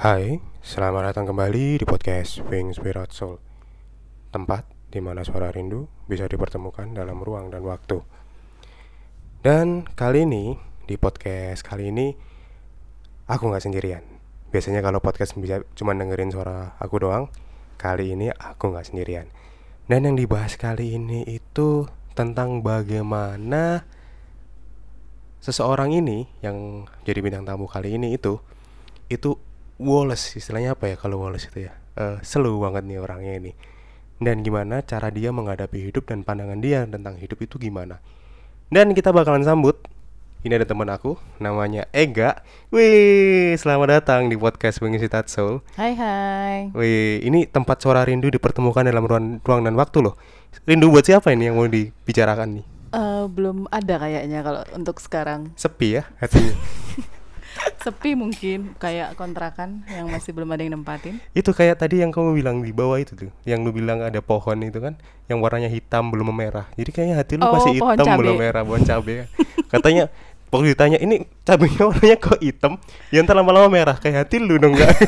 Hai, selamat datang kembali di podcast Wings Without Soul. Tempat di mana suara rindu bisa dipertemukan dalam ruang dan waktu. Dan kali ini, di podcast kali ini Aku nggak sendirian. Biasanya kalau podcast bisa cuma dengerin suara aku doang Kali ini aku nggak sendirian. Dan yang dibahas kali ini itu tentang bagaimana seseorang ini yang jadi bintang tamu kali ini itu itu Wallace istilahnya apa ya kalau Wallace itu ya? Uh, slow banget nih orangnya ini. Dan gimana cara dia menghadapi hidup dan pandangan dia tentang hidup itu gimana. Dan kita bakalan sambut ini ada teman aku namanya Ega. Wih selamat datang di podcast Mengisi Soul. Hai hai. Wih ini tempat suara rindu dipertemukan dalam ruang, ruang dan waktu loh. Rindu buat siapa ini yang mau dibicarakan nih? Uh, belum ada kayaknya kalau untuk sekarang. Sepi ya hatinya sepi mungkin kayak kontrakan yang masih belum ada yang nempatin. Itu kayak tadi yang kamu bilang di bawah itu tuh yang lu bilang ada pohon itu kan yang warnanya hitam belum merah jadi kayaknya hati lu Oh, masih hitam cabe. belum merah pohon cabe katanya waktu ditanya ini cabenya warnanya kok hitam? Ya ntar lama-lama merah. Kayak hati lu dong enggak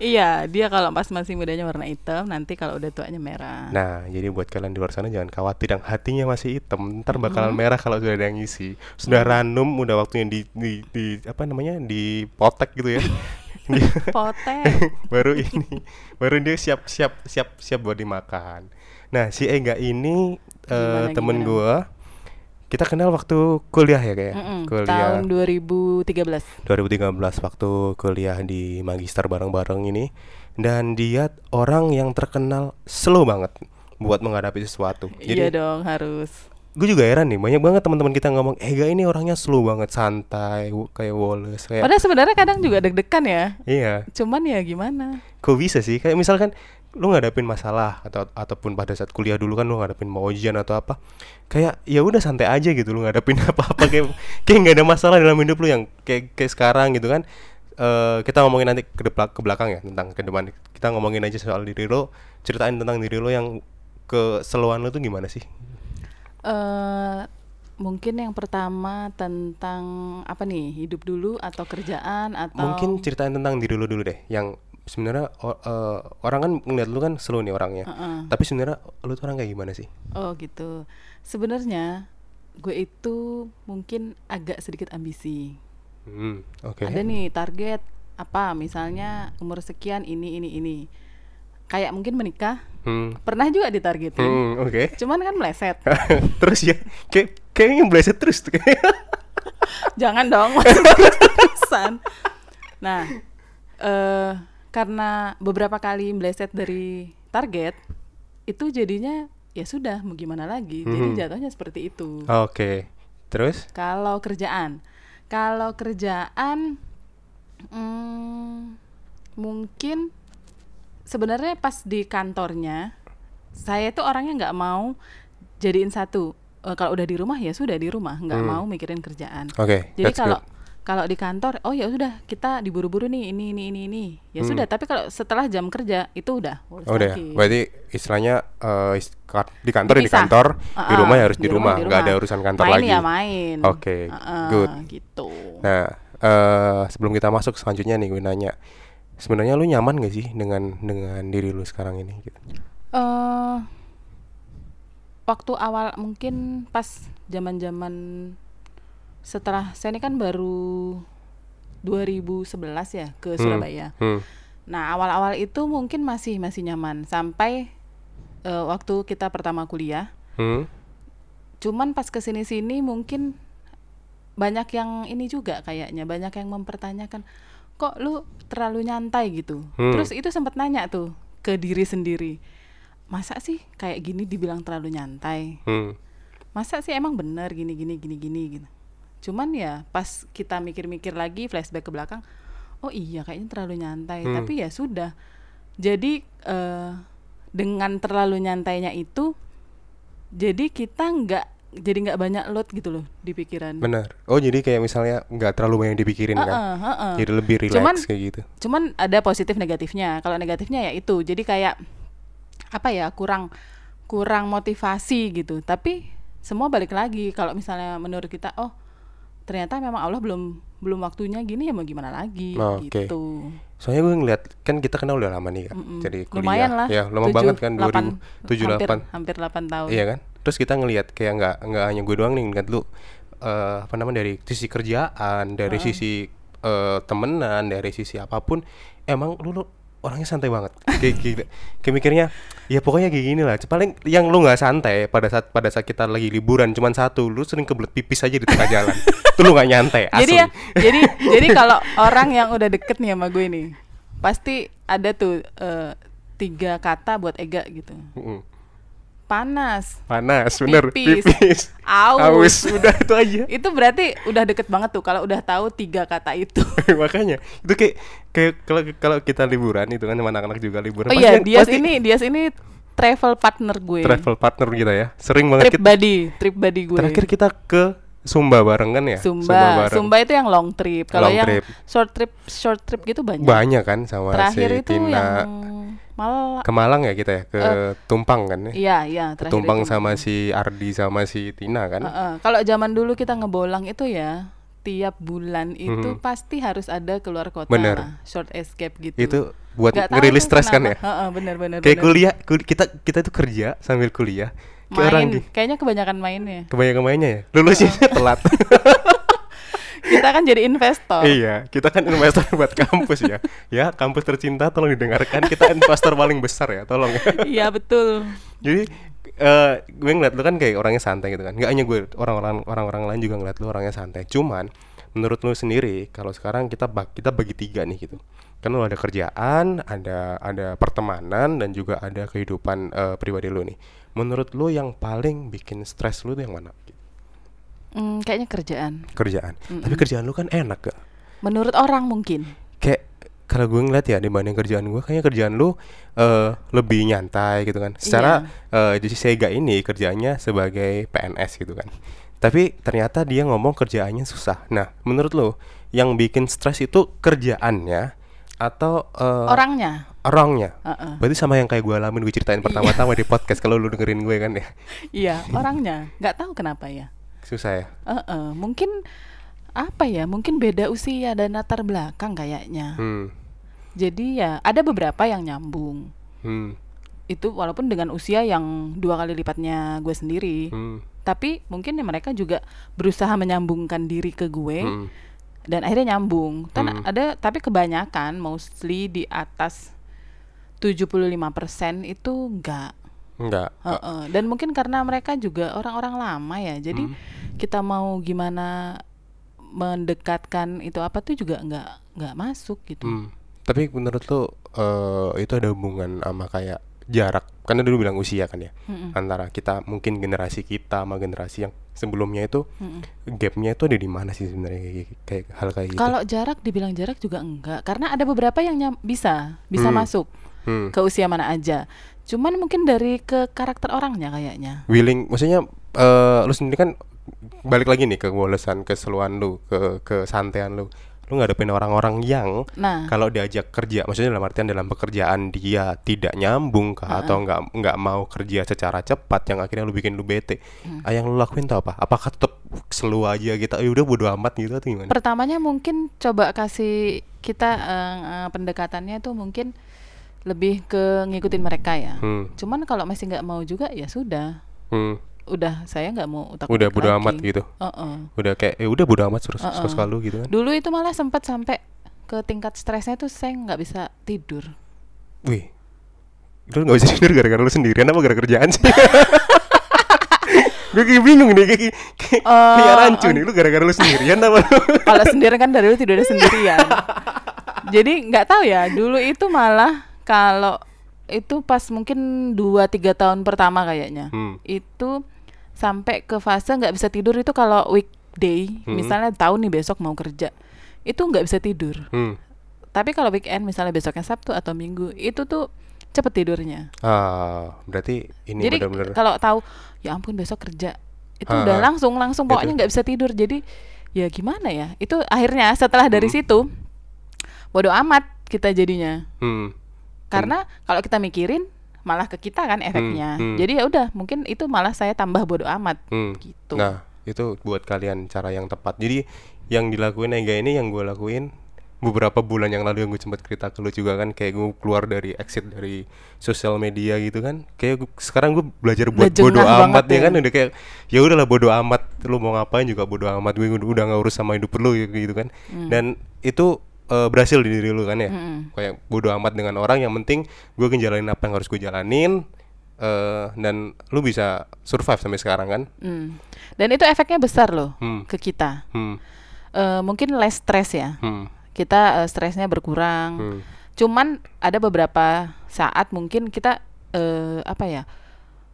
iya dia kalau pas masih mudanya warna hitam nanti kalau udah tuanya merah. Nah jadi buat kalian di luar sana jangan khawatir yang hatinya masih hitam ntar bakalan merah kalau sudah ada yang ngisi. Sudah ranum udah waktunya di, di, di apa namanya di potek gitu ya. Potek. Baru ini baru dia siap siap siap siap buat dimakan. Nah si Ega ini eh, Gimana, temen gimana? Kita kenal waktu kuliah ya kayak? Mm-mm, kuliah. tahun 2013 2013 waktu kuliah di magister bareng-bareng ini. Dan dia orang yang terkenal slow banget buat menghadapi sesuatu. Iya jadi dong harus. Gue juga heran nih banyak banget teman-teman kita ngomong Ega ini orangnya slow banget santai kayak Wallace kayak padahal sebenarnya kadang juga deg-degan ya. Iya. Cuman ya gimana? Kok bisa sih? Kayak misalkan lu ngadapin masalah atau ataupun pada saat kuliah dulu kan lu ngadapin mau ujian atau apa kayak ya udah santai aja gitu lu ngadapin apa-apa kayak kayak nggak ada masalah dalam hidup lu yang kayak kayak sekarang gitu kan. Eh kita ngomongin nanti ke depan ke belakang ya tentang ke depan. Kita ngomongin aja soal diri lo ceritain tentang diri lo yang keseluan lo tuh gimana sih? Eh mungkin yang pertama tentang apa nih? Hidup dulu atau kerjaan atau mungkin ceritain tentang diri lo dulu deh yang sebenarnya eh, orang kan ngeliat lu kan slow nih orangnya Heeh. tapi sebenarnya lu tuh orang kayak gimana sih Oh gitu. Sebenarnya gue itu mungkin agak sedikit ambisi. hmm, oke Ada nih target apa misalnya umur sekian ini ini ini. Kayak mungkin menikah hmm, pernah juga ditargetin. hmm, oke Cuman kan meleset. terus ya kayak kayaknya bleset terus tuh Jangan dong. terusan. Nah, eh karena beberapa kali meleset dari target itu jadinya ya sudah mau gimana lagi. Jadi Hmm. jatuhnya seperti itu. oke terus Kalau kerjaan, kalau kerjaan, hmm, mungkin sebenarnya pas di kantornya, saya tuh orangnya nggak mau jadiin satu. Eh, kalau udah di rumah ya sudah di rumah, nggak Hmm. mau mikirin kerjaan. oke Jadi that's kalau good. Kalau di kantor, oh ya sudah kita diburu-buru nih ini ini ini ini, ya Hmm. sudah. Tapi kalau setelah jam kerja itu udah. Oh, udah ya? lagi. berarti istilahnya eh, is- kar- di kantor ya di Dipisah. kantor di Uh-uh, rumah ya harus di, di rumah di nggak ada urusan kantor main lagi ya main. Oke, Uh-uh, good. Gitu. nah eh, sebelum kita masuk selanjutnya nih gue nanya sebenarnya lu nyaman gak sih dengan dengan diri lu sekarang ini gitu eh waktu awal mungkin pas zaman-zaman setelah saya ini kan baru 2011 ya ke Hmm, Surabaya. hmm, Nah, awal-awal itu mungkin masih masih nyaman sampai eh, waktu kita pertama kuliah. hmm, Cuman pas ke sini-sini mungkin banyak yang ini juga kayaknya banyak yang mempertanyakan kok lu terlalu nyantai gitu. Hmm. Terus itu sempat nanya tuh ke diri sendiri. Masa sih kayak gini dibilang terlalu nyantai? hmm. Masa sih emang bener gini gini gini gini gitu. Cuman ya pas kita mikir-mikir lagi flashback ke belakang, oh iya kayaknya terlalu nyantai. Hmm. Tapi ya sudah. Jadi eh, dengan terlalu nyantainya itu, jadi kita nggak jadi nggak banyak load gitu loh di pikiran. benar oh jadi kayak misalnya nggak terlalu banyak dipikirin kan Heeh, heeh. jadi lebih relax Cuman- kayak gitu Cuman ada positif negatifnya. Kalau negatifnya ya itu, jadi kayak apa ya kurang kurang motivasi gitu. Tapi semua balik lagi kalau misalnya menurut kita oh ternyata memang Allah belum belum waktunya gini ya mau gimana lagi Oke. gitu. Soalnya gue ngeliat kan kita kenal udah lama nih kan. Mm-mm. Jadi kuliah. Lumayan lah. Ya, lama tujuh, banget kan delapan, 2007 hampir, 8. hampir 8 tahun. Iya kan? Terus kita ngelihat kayak nggak nggak hanya gue doang nih ngeliat lu eh, apa namanya dari sisi kerjaan, dari sisi eh, temenan, dari sisi apa pun, emang lu, lu orangnya santai banget. Kayak gila. Kayak mikirnya ya pokoknya kayak gini lah. Paling yang lu nggak santai pada saat pada saat kita lagi liburan cuman satu, lu sering kebelet pipis aja di tengah jalan. Itu lu nggak nyantai. Jadi asli. ya, jadi jadi kalau orang yang udah deket nih sama gue nih, pasti ada tuh eh, tiga kata buat Ega gitu. Mm-mm. Panas, Panas, bener. Pipis. Pipis. aus. Udah itu aja. itu berarti udah deket banget tuh kalau udah tahu tiga kata itu. makanya itu kayak kayak kalau kalau kita liburan itu kan sama anak-anak juga liburan Oh pasti iya, Dias pasti ini Dias ini travel partner gue. travel partner kita ya sering banget trip kita buddy, trip buddy gue. terakhir kita ke Sumba bareng kan ya Sumba, bareng. Sumba itu yang long trip. Kalau yang trip. short trip, short trip gitu banyak. banyak kan sama Terakhir si itu Tina yang malah ke Malang ya kita ya ke Tumpang kan ya iya iya ke Tumpang itu. sama si Ardi sama si Tina kan Heeh. Kalau zaman dulu kita ngebolang itu ya tiap bulan itu Mhm. pasti harus ada keluar kota Bener. lah, short escape gitu. itu buat ngerilis stres kan ya kenapa. Heeh, bener bener. kayak bener. kuliah kul- kita kita tuh kerja sambil kuliah kayak orang Main, di kayaknya kebanyakan mainnya. kebanyakan mainnya ya lulusnya telat Kita kan jadi investor. Iya, kita kan investor buat kampus ya. Ya, kampus tercinta tolong didengarkan. Kita investor paling besar ya, tolong. ya. Iya betul. Jadi eh gue ngeliat lu kan kayak orangnya santai gitu kan. Gak hanya gue, orang-orang orang-orang lain juga ngeliat lu orangnya santai. Cuman menurut lu sendiri, kalau sekarang kita bag, kita bagi tiga nih gitu. Kan lu ada kerjaan, ada ada pertemanan dan juga ada kehidupan eh, pribadi lu nih. Menurut lu yang paling bikin stres lu tuh yang mana? Hmm, kayaknya kerjaan. Kerjaan. Tapi kerjaan lu kan enak gak? Menurut orang mungkin. kayak kalau gue ngeliat ya dibanding kerjaan gue kayaknya kerjaan lu eh, lebih nyantai gitu kan secara eh, jadi Sega ini kerjaannya sebagai PNS gitu kan tapi ternyata dia ngomong kerjaannya susah nah menurut lu yang bikin stres itu kerjaannya atau eh, Orangnya. Orangnya Heeh. berarti sama yang kayak gue alamin gue ceritain pertama-tama di podcast kalau lu dengerin gue kan ya Iya, orangnya. Nggak tahu kenapa ya. susah ya Heeh, mungkin apa ya? Mungkin beda usia dan latar belakang kayaknya. hmm Jadi ya ada beberapa yang nyambung. hmm Itu walaupun dengan usia yang dua kali lipatnya gue sendiri. hmm Tapi mungkin ya mereka juga berusaha menyambungkan diri ke gue hmm. dan akhirnya nyambung. Kan Hmm. ada tapi kebanyakan mostly di atas 75% itu enggak. enggak Heeh. Dan mungkin karena mereka juga orang-orang lama ya. Jadi Hmm. kita mau gimana mendekatkan itu apa tuh juga nggak nggak masuk gitu. Hmm. Tapi menurut lu eh, itu ada hubungan sama kayak jarak? Karena dulu bilang usia kan ya. Mm-mm. Antara kita mungkin generasi kita sama generasi yang sebelumnya itu Mm-mm. gapnya itu ada di mana sih sebenarnya kayak, kayak hal kayak gitu? Kalau jarak dibilang jarak juga enggak karena ada beberapa yang nyam- bisa bisa Hmm. masuk Hmm. ke usia mana aja. Cuman mungkin dari ke karakter orangnya kayaknya. Willing, maksudnya eh, lu sendiri kan balik lagi nih ke kewolesan, keseluan lu, ke kesantean lu. Lu ngadepin orang-orang yang Nah, kalau diajak kerja, maksudnya dalam artian dalam pekerjaan dia tidak nyambung kah atau nggak nggak mau kerja secara cepat yang akhirnya lu bikin lu bete. Hmm. Ah, yang lu lakuin tuh apa? Apakah tetap selu aja gitu? Ya udah bodo amat gitu atau gimana? pertamanya mungkin coba kasih kita eh, eh, pendekatannya tuh mungkin lebih ke ngikutin mereka ya. Hmm. Cuman kalau masih nggak mau juga ya sudah. Hmm. Udah saya nggak mau utak Udah bodo amat gitu. Heeh. Udah kayak ya udah bodo amat terus Uh-uh. terus kalau gitu kan. Dulu itu malah sempat sampai ke tingkat stresnya tuh saya nggak bisa tidur. Wih. Lu nggak bisa tidur gara-gara lu sendirian apa gara kerjaan sih? Gue kayak bingung nih kayak kayak, Eh, kayak rancu nih lu gara-gara lu sendirian apa lu? Kalau sendiri kan dari dulu tidurnya sendirian. Jadi nggak tahu ya. Dulu itu malah kalau itu pas mungkin 2-3 tahun pertama kayaknya. Hmm. Itu sampai ke fase nggak bisa tidur itu kalau weekday, Hmm. misalnya tahu nih besok mau kerja, itu nggak bisa tidur. Hmm. Tapi kalau weekend misalnya besoknya Sabtu atau Minggu, itu tuh cepet tidurnya. Ah, berarti ini Jadi benar-benar kalau tahu ya ampun besok kerja itu Ah, udah ah. langsung langsung Gitu. pokoknya nggak bisa tidur. Jadi ya gimana ya? Itu akhirnya setelah dari Hmm. situ bodoh amat kita jadinya. hmm. Karena kalau kita mikirin malah ke kita kan efeknya. hmm. Jadi ya udah mungkin itu malah saya tambah bodoh amat Hmm. gitu. Nah, itu buat kalian cara yang tepat. Jadi yang dilakuin Ega ini yang gue lakuin beberapa bulan yang lalu yang gue sempat cerita ke lu juga kan kayak gue keluar dari exit dari sosial media gitu kan kayak gua- sekarang gue belajar buat Udah jengah bodo banget amat ya ya. kan udah kayak ya udahlah bodo amat lu mau ngapain juga bodo amat gue udah nggak urus sama hidup lu gitu kan dan itu eh, berhasil di diri lu kan ya Mm-mm. kayak bodo amat dengan orang yang penting gue ngejalanin apa yang harus gue jalanin eh, dan lu bisa survive sampai sekarang kan Hmm. Dan itu efeknya besar loh Hmm. ke kita. hmm Eh, mungkin less stress ya. hmm Kita eh, stresnya berkurang. hmm Cuman ada beberapa saat mungkin kita eh, apa ya?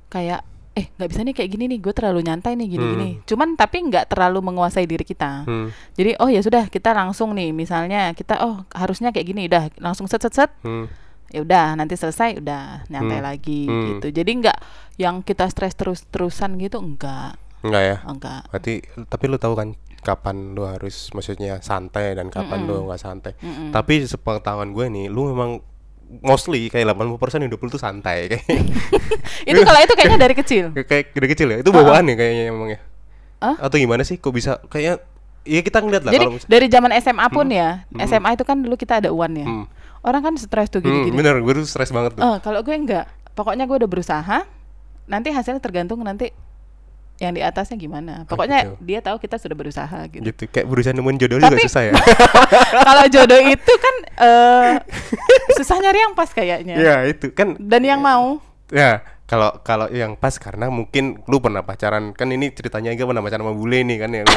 Kayak eh nggak bisa nih kayak gini nih, gue terlalu nyantai nih gini-gini. Cuman tapi nggak terlalu menguasai diri kita. hmm Jadi oh ya sudah kita langsung nih misalnya kita oh harusnya kayak gini udah langsung set set set hmm ya udah nanti selesai udah nyantai Hmm. lagi Hmm. gitu. Jadi nggak yang kita stres terus terusan gitu enggak enggak ya enggak. berarti tapi lu tahu kan kapan lu harus maksudnya santai dan kapan lu nggak santai Mm-mm. tapi sepengetahuan gue nih lu memang mostly kayak 80% hidup lu tuh santai kayak itu kalau itu kayaknya dari kecil. kayak dari kecil ya itu bawaan ya kayaknya emang ya Hah? atau gimana sih kok bisa kayaknya ya kita ngeliat lah Jadi kalau mis- dari zaman SMA pun ya, SMA itu kan dulu kita ada uan ya. Hmm. Orang kan stres tuh Hmm, gini-gini. bener gue tuh stres banget tuh Eh, kalau gue enggak. Pokoknya gue udah berusaha. Nanti hasilnya tergantung nanti yang di atasnya gimana. Pokoknya gitu. dia tahu kita sudah berusaha gitu. gitu kayak berusaha nemuin jodoh juga Tapi- susah ya kalau jodoh itu kan eh susah nyari yang pas kayaknya. ya itu kan Dan yang mau. ya kalau kalau yang pas karena mungkin lu pernah pacaran kan ini ceritanya juga pernah pacaran sama bule nih kan ya lu,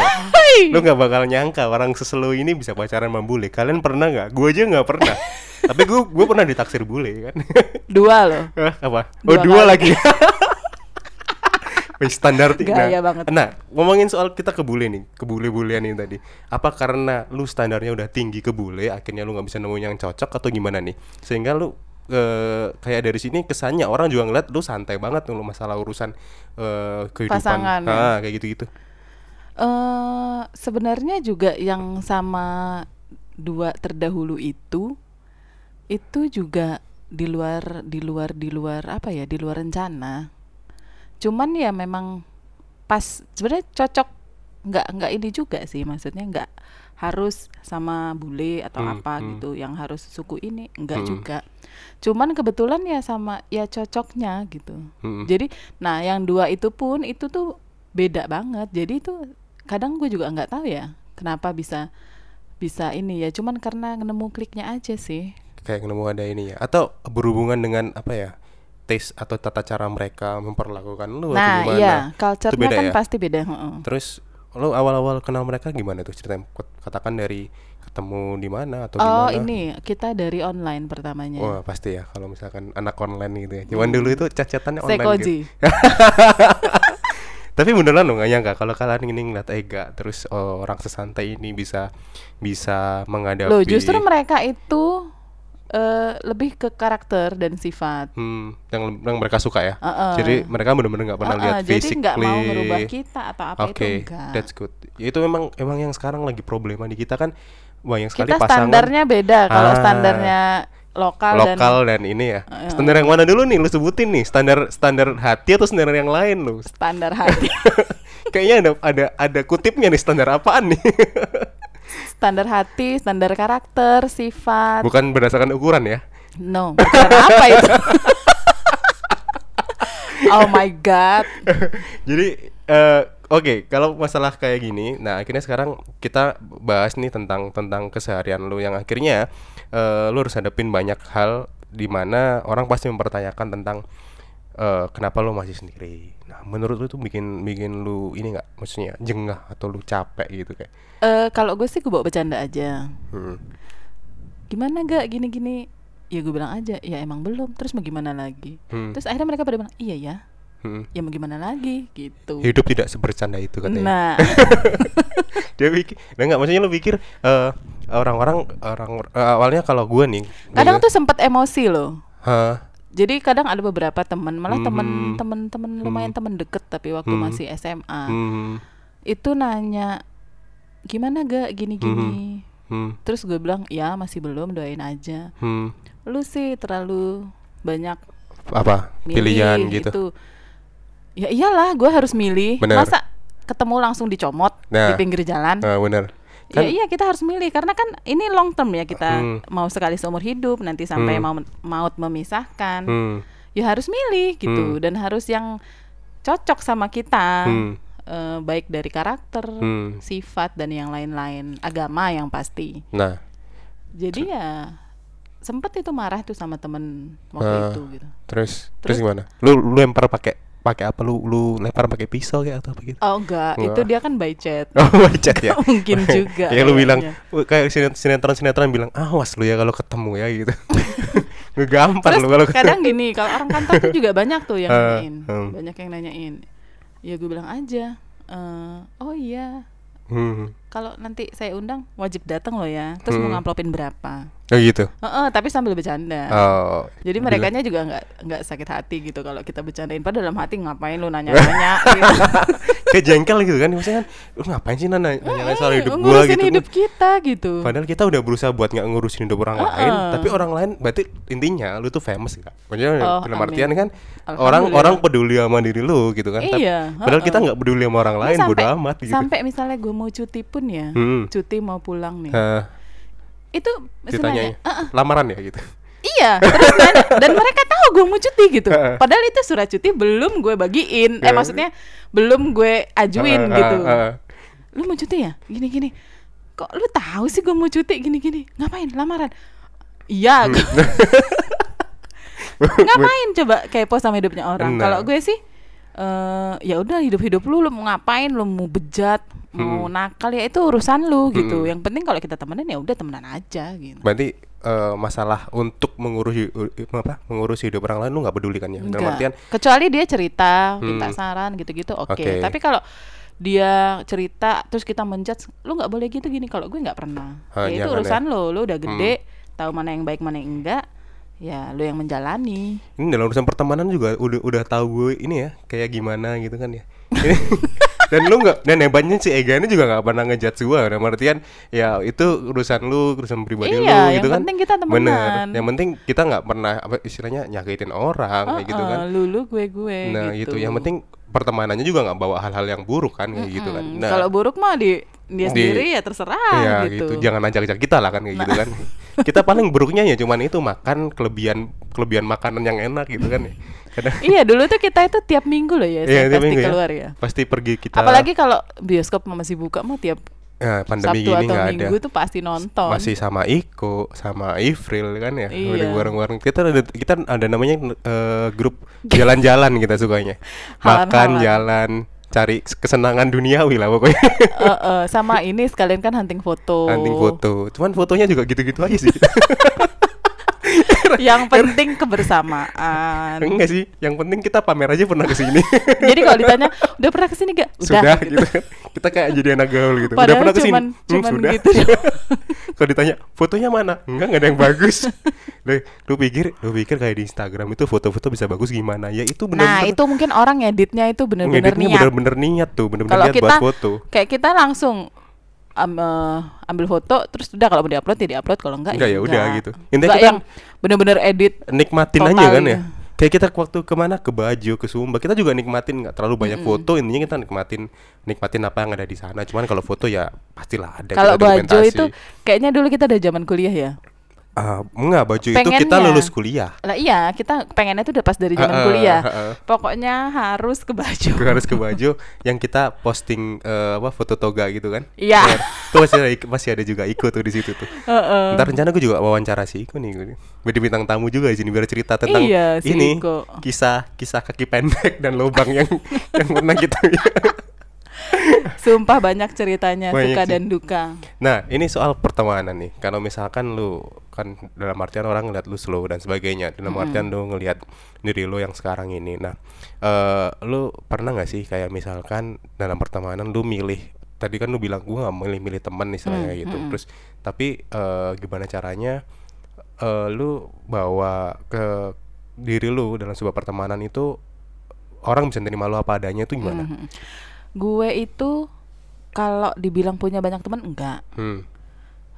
lu nggak bakal nyangka orang seselu ini bisa pacaran sama bule kalian pernah nggak gue aja nggak pernah tapi gue gue pernah ditaksir bule kan Dua loh. Apa oh Dua dua lagi Wih, standar ti- Gaya nah, banget. nah ngomongin soal kita ke bule nih ke bule bulean ini tadi. Apa karena lu standarnya udah tinggi ke bule akhirnya lu nggak bisa nemuin yang cocok atau gimana nih? Sehingga lu eh, kayak dari sini kesannya orang juga ngeliat lu santai banget lu masalah urusan eh, kehidupan. Pasangan, ya. Ah, kayak gitu gitu eh sebenarnya juga yang sama dua terdahulu itu itu juga di luar di luar di luar apa ya di luar rencana cuman ya memang pas sebenarnya cocok nggak nggak ini juga sih maksudnya nggak harus sama bule atau Hmm, apa hmm. gitu yang harus suku ini enggak Hmm. juga cuman kebetulan ya sama ya cocoknya gitu Mm-mm. jadi, nah yang dua itu pun itu tuh beda banget. Jadi itu kadang gue juga nggak tahu ya kenapa bisa bisa ini ya. Cuman karena nemu kliknya aja sih. kayak nemu ada ini ya atau berhubungan dengan apa ya taste atau tata cara mereka memperlakukan lu atau nah gimana iya, Itu culture-nya beda kan ya? pasti beda. heeh. Terus lo awal-awal kenal mereka gimana tuh ceritanya? Kat- Katakan dari ketemu di mana atau Oh gimana? ini kita dari online pertamanya. Wah pasti ya kalau misalkan anak online gitu ya. Cuman dulu itu chat-chatannya online Sekoji. gitu. Tapi beneran lo gak nyangka kalau kalian ini ngeliat Ega terus oh, orang sesantai ini bisa bisa menghadapi. Loh justru mereka itu eh, lebih ke karakter dan sifat. Hmm, yang yang mereka suka ya. Heeh. Jadi mereka bener-bener nggak pernah Heeh, lihat jadi physically. nggak mau merubah kita atau apa Oke, itu enggak. that's good. Ya, itu memang emang yang sekarang lagi problema di kita kan banyak sekali kita pasangan standarnya beda kalau Ah. standarnya lokal, lokal dan dan, ini ya. Standar yang mana dulu nih lu sebutin nih? Standar standar hati atau standar yang lain lu? standar hati. Kayaknya ada ada ada kutipnya nih standar apaan nih? standar hati, standar karakter, sifat. Bukan berdasarkan ukuran ya. No, apa itu? oh my god. Jadi eh, oke, kalau masalah kayak gini, nah akhirnya sekarang kita bahas nih tentang tentang keseharian lu yang akhirnya eh, lu harus hadapin banyak hal di mana orang pasti mempertanyakan tentang eh, kenapa lu masih sendiri. Nah, menurut lu tuh bikin bikin lu ini nggak, maksudnya jengah atau lu capek gitu kayak. Eh kalau gue sih gue bawa bercanda aja. Hmm. Gimana gak gini-gini? Ya gue bilang aja, ya emang belum. Terus mau gimana lagi? Hmm. Terus akhirnya mereka pada bilang, iya ya. Hmm. Ya mau gimana lagi? Gitu. Hidup tidak sebercanda itu katanya. Nah, Dia pikir, nah nggak maksudnya lu pikir eh, orang-orang orang eh, awalnya kalau gue nih, kadang tuh sempat emosi loh. Hah? Jadi kadang ada beberapa teman, malah Mhm. temen-temen temen lumayan temen deket tapi waktu Hmm. masih SMA Hmm. itu nanya gimana gak gini-gini. Hmm. Terus gue bilang ya masih belum doain aja. Hmm. Lu sih terlalu banyak Apa? Pilihan gitu. Ya iyalah, gue harus milih. Bener. Masa ketemu langsung dicomot Nah. di pinggir jalan? Nah, bener. Ya Kan- iya kita harus milih karena kan ini long term ya kita Hmm. mau sekali seumur hidup nanti sampai Hmm. mau maut memisahkan. Hmm. Ya harus milih gitu Hmm. dan harus yang cocok sama kita. Hmm. Eh, baik dari karakter, Hmm. sifat dan yang lain-lain, agama yang pasti. Nah, Jadi ya sempet itu marah tuh sama temen waktu Ah. itu gitu. terus terus, Terus? gimana? Lu lu lempar pakai pakai apa lu lu lempar pakai pisau kayak atau apa gitu? Oh enggak, Enggak. itu dia kan by chat. Oh, my chat ya. Mungkin juga ya lu bilang. "Wah, kayak sinet- sinetron-sinetron bilang, "Awas lu ya kalau ketemu ya" gitu. Ngegampar lu kalau ketemu. kadang gini, kalau orang kantor tuh juga banyak tuh yang Ah, nanyain, hmm. banyak yang nanyain. Ya gue bilang aja, eh, oh iya, Hmm. Kalau nanti saya undang wajib datang loh ya. Terus mau Hmm. ngamplopin berapa? Oh gitu. Heeh, tapi sambil bercanda. Oh. Jadi bilang- mereka juga nggak nggak sakit hati gitu kalau kita bercandain. Padahal dalam hati ngapain lu nanya-nanya gitu. kayak jengkel gitu kan maksudnya kan lu ngapain sih nanya nanya soal hidup gua gitu hidup kita gitu. padahal kita udah berusaha buat nggak ngurusin hidup orang lain Heeh. tapi orang lain berarti intinya lu tuh famous kan maksudnya Oh, dalam amin. artian kan orang orang peduli sama diri lu gitu kan Tapi- Iya, padahal kita heeh. nggak peduli sama orang lain bodo amat gitu Sampai misalnya gue mau cuti pun ya, Hmm. cuti mau pulang nih. Hah, Itu sebenarnya "Eh, lamaran ya gitu Iya, terus nanya, dan mereka tahu gue mau cuti gitu. Padahal itu surat cuti belum gue bagiin. Eh maksudnya belum gue ajuin Heeh, gitu. heeh, heeh. Lu mau cuti ya? Gini-gini. Kok lu tahu sih gue mau cuti gini-gini? Ngapain? Lamaran? Iya. Hmm. ngapain coba kepo sama hidupnya orang? Kalau gue sih eh ya udah hidup-hidup lu lu mau ngapain lu mau bejat mau Hmm. nakal ya itu urusan lu gitu Hmm. yang penting kalau kita temenan ya udah temenan aja gitu berarti eh, masalah untuk mengurusi apa mengurusi hidup orang lain lu nggak peduli kan ya dalam artian kecuali dia cerita minta Hmm. saran gitu-gitu oke Oke. tapi kalau dia cerita terus kita menjudge lu nggak boleh gitu gini kalau gue nggak pernah Ah, ya itu jangan urusan ya. lo lo udah gede tahu mana yang baik mana yang enggak ya lo yang menjalani. Ini dalam urusan pertemanan juga udah udah tahu gue ini ya kayak gimana gitu kan ya. Ini- dan lu nggak dan hebatnya si Ega ini juga nggak pernah ngejudge gue dalam artian ya itu urusan lu urusan pribadi lu Iya, gitu yang kan. penting kita temenan. bener yang penting kita nggak pernah apa istilahnya nyakitin orang kayak gitu kan. lu lu gue gue nah gitu. gitu. Yang penting pertemanannya juga nggak bawa hal-hal yang buruk kan kayak gitu kan. Mm, nah. Kalau buruk mah di dia Di- sendiri ya terserah Iya gitu. gitu. Jangan ajak-ajak kita lah kan kayak gitu kan. kita paling buruknya ya cuman itu makan kelebihan kelebihan makanan yang enak gitu kan ya. Kadang iya dulu tuh kita itu tiap minggu loh ya Iya, pasti minggu ya. keluar ya. pasti pergi kita Apalagi kalau bioskop masih buka mah tiap ya, pandemi Sabtu gini atau ada. Minggu tuh pasti nonton. Masih sama Iko, sama Ifril kan ya. Iya. Bareng-bareng kita ada kita ada namanya eh, grup jalan-jalan kita sukanya. Makan, jalan, cari kesenangan duniawi lah pokoknya. Eh, eh, sama ini sekalian kan hunting foto. Hunting foto. Cuman fotonya juga gitu-gitu aja sih. Yang penting kebersamaan. Enggak sih, yang penting kita pamer aja pernah ke sini. Jadi kalau ditanya udah pernah ke sini gak? Sudah gitu kan. Kita kayak jadi anak gaul gitu. Udah Padahal pernah ke sini? cuman Hmm, cuman sudah. gitu. Kalau ditanya fotonya mana? Enggak, enggak ada yang bagus. Lu, lu pikir, lu pikir kayak di Instagram itu foto-foto bisa bagus gimana? Ya itu nah benar-benar itu mungkin orang editnya itu bener-bener ngeditnya niat. bener-bener niat tuh, bener-bener Kalau niat kita buat foto. kayak kita langsung am- eh, ambil foto terus udah kalau mau diupload ya diupload kalau enggak, Enggak, ya udah gitu. Intinya kita- yang bener-bener edit Nikmatin aja kan ya. Kayak kita waktu ke mana ke Bajo, ke Sumba, kita juga nikmatin nggak terlalu banyak foto. Intinya kita nikmatin nikmatin apa yang ada di sana. Cuman kalau foto ya pastilah ada. kalau baju dokumentasi. itu kayaknya dulu kita udah zaman kuliah ya Ah, enggak baju itu kita Pengennya. lulus kuliah. lah iya kita pengennya itu udah pas dari zaman Heeh, kuliah heeh. pokoknya harus ke baju harus ke baju yang kita posting eh, apa foto toga gitu kan. Iya. Tuh masih ada, masih ada juga Iko tuh di situ tuh. Heeh. Ntar rencana gue juga wawancara si Iko nih. Gue jadi bintang tamu juga di sini biar cerita tentang Iya, si ini Iko. kisah kisah kaki pendek dan lubang yang yang pernah kita. sumpah banyak ceritanya Banyak suka dan duka nah ini soal pertemanan nih. Kalau misalkan lu kan dalam artian orang ngeliat lu slow dan sebagainya. Dalam artian lu ngelihat diri lu yang sekarang ini. Nah, eh lu pernah nggak sih kayak misalkan dalam pertemanan lu milih tadi kan lu bilang gua nggak milih-milih teman istilahnya Hmm, gitu. hmm. Terus tapi eh, gimana caranya eh, lu bawa ke diri lu dalam sebuah pertemanan itu orang bisa nerima lu apa adanya itu gimana? Mhm. Gue itu kalau dibilang punya banyak teman enggak Hmm.